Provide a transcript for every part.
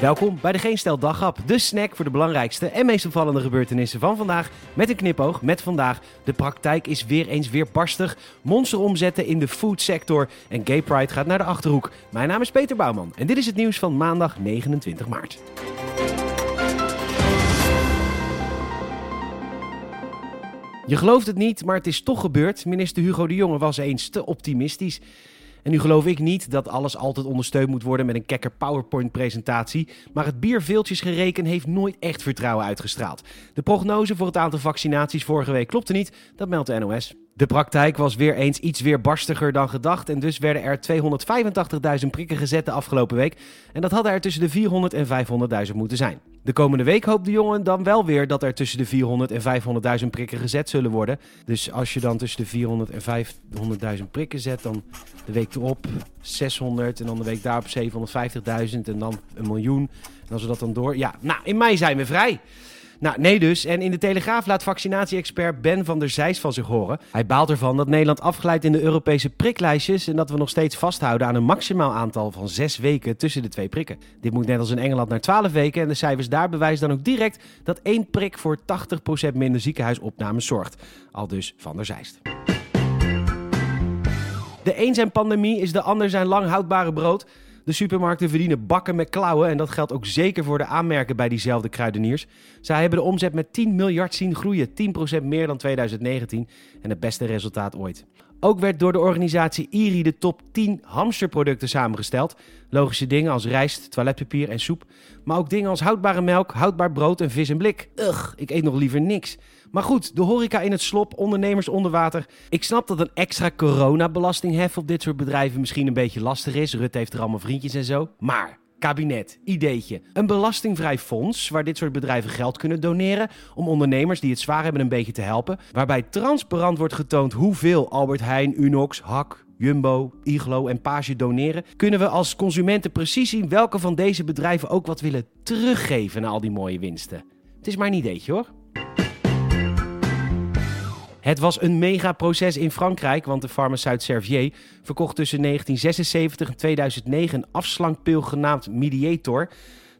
Welkom bij de Geen Stel Daghap, de snack voor de belangrijkste en meest opvallende gebeurtenissen van vandaag. Met een knipoog, met vandaag. De praktijk is weer eens weer barstig. Monsteromzetten in de foodsector en Gay Pride gaat naar de Achterhoek. Mijn naam is Peter Bouwman en dit is het nieuws van maandag 29 maart. Je gelooft het niet, maar het is toch gebeurd. Minister Hugo de Jonge was eens te optimistisch. En nu geloof ik niet dat alles altijd ondersteund moet worden met een kekker PowerPoint-presentatie. Maar het bierveeltjes gereken heeft nooit echt vertrouwen uitgestraald. De prognose voor het aantal vaccinaties vorige week klopte niet, dat meldt de NOS. De praktijk was weer eens iets weerbarstiger dan gedacht en dus werden er 285.000 prikken gezet de afgelopen week. En dat hadden er tussen de 400 en 500.000 moeten zijn. De komende week hoopt de jongen dan wel weer dat er tussen de 400 en 500.000 prikken gezet zullen worden. Dus als je dan tussen de 400 en 500.000 prikken zet, dan de week erop 600 en dan de week daarop 750.000 en dan een miljoen. En als we dat dan door... Ja, nou, in mei zijn we vrij. Nou, nee dus. En in de Telegraaf laat vaccinatie-expert Ben van der Zijs van zich horen. Hij baalt ervan dat Nederland afglijdt in de Europese priklijstjes... en dat we nog steeds vasthouden aan een maximaal aantal van zes weken tussen de twee prikken. Dit moet net als in Engeland naar 12 weken... en de cijfers daar bewijzen dan ook direct dat één prik voor 80% minder ziekenhuisopnames zorgt. Al dus van der Zijst. De een zijn pandemie is de ander zijn lang houdbare brood... De supermarkten verdienen bakken met klauwen en dat geldt ook zeker voor de aanmerken bij diezelfde kruideniers. Zij hebben de omzet met 10 miljard zien groeien, 10% meer dan 2019 en het beste resultaat ooit. Ook werd door de organisatie IRI de top 10 hamsterproducten samengesteld. Logische dingen als rijst, toiletpapier en soep. Maar ook dingen als houdbare melk, houdbaar brood en vis en blik. Ugh, ik eet nog liever niks. Maar goed, de horeca in het slop, ondernemers onder water. Ik snap dat een extra coronabelastinghef op dit soort bedrijven misschien een beetje lastig is. Rutte heeft er allemaal vriendjes en zo. Maar kabinet, ideetje. Een belastingvrij fonds waar dit soort bedrijven geld kunnen doneren om ondernemers die het zwaar hebben een beetje te helpen. Waarbij transparant wordt getoond hoeveel Albert Heijn, Unox, Hak, Jumbo, Iglo en Page doneren, kunnen we als consumenten precies zien welke van deze bedrijven ook wat willen teruggeven naar al die mooie winsten. Het is maar een ideetje hoor. Het was een megaproces in Frankrijk, want de farmaceut Servier verkocht tussen 1976 en 2009 een afslankpil genaamd Mediator.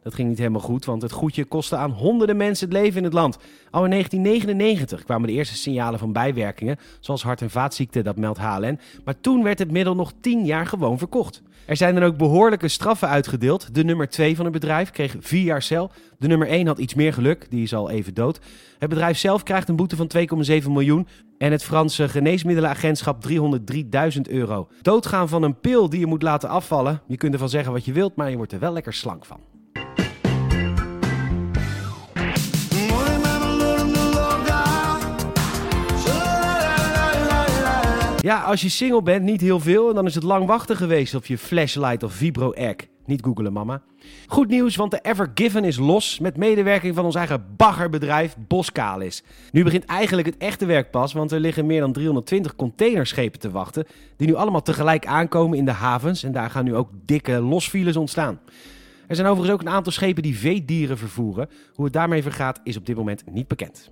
Dat ging niet helemaal goed, want het goedje kostte aan honderden mensen het leven in het land. Al in 1999 kwamen de eerste signalen van bijwerkingen, zoals hart- en vaatziekten, dat meldt HLN. Maar toen werd het middel nog 10 jaar gewoon verkocht. Er zijn dan ook behoorlijke straffen uitgedeeld. De nummer 2 van het bedrijf kreeg 4 jaar cel. De nummer 1 had iets meer geluk, die is al even dood. Het bedrijf zelf krijgt een boete van 2,7 miljoen. En het Franse geneesmiddelenagentschap 303.000 euro. Doodgaan van een pil die je moet laten afvallen. Je kunt ervan zeggen wat je wilt, maar je wordt er wel lekker slank van. Ja, als je single bent, niet heel veel. En dan is het lang wachten geweest op je flashlight of vibro egg. Niet googelen, mama. Goed nieuws, want de Ever Given is los met medewerking van ons eigen baggerbedrijf Boskalis. Nu begint eigenlijk het echte werk pas, want er liggen meer dan 320 containerschepen te wachten. Die nu allemaal tegelijk aankomen in de havens. En daar gaan nu ook dikke losfiles ontstaan. Er zijn overigens ook een aantal schepen die veedieren vervoeren. Hoe het daarmee vergaat is op dit moment niet bekend.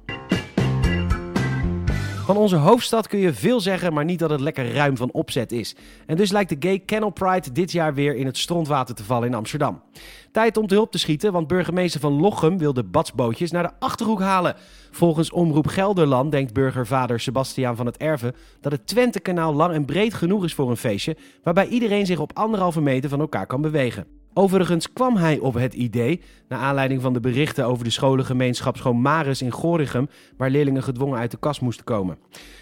Van onze hoofdstad kun je veel zeggen, maar niet dat het lekker ruim van opzet is. En dus lijkt de Gay Kennel Pride dit jaar weer in het strontwater te vallen in Amsterdam. Tijd om te hulp te schieten, want burgemeester van Lochem wil de badsbootjes naar de Achterhoek halen. Volgens Omroep Gelderland denkt burgervader Sebastiaan van het Erven dat het Twentekanaal lang en breed genoeg is voor een feestje, waarbij iedereen zich op anderhalve meter van elkaar kan bewegen. Overigens kwam hij op het idee, naar aanleiding van de berichten over de scholengemeenschap Schoonmaris in Gorinchem, waar leerlingen gedwongen uit de kast moesten komen.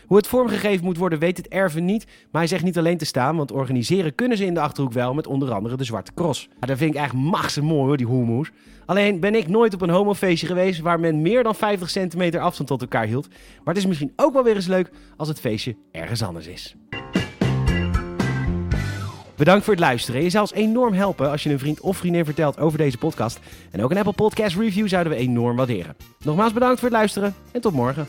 Hoe het vormgegeven moet worden weet het Erven niet, maar hij zegt niet alleen te staan, want organiseren kunnen ze in de Achterhoek wel met onder andere de Zwarte Cross. Ja, dat vind ik echt machtig mooi hoor, die hoemoes. Alleen ben ik nooit op een homofeestje geweest waar men meer dan 50 centimeter afstand tot elkaar hield. Maar het is misschien ook wel weer eens leuk als het feestje ergens anders is. Bedankt voor het luisteren. Je zou ons enorm helpen als je een vriend of vriendin vertelt over deze podcast. En ook een Apple Podcast review zouden we enorm waarderen. Nogmaals bedankt voor het luisteren en tot morgen.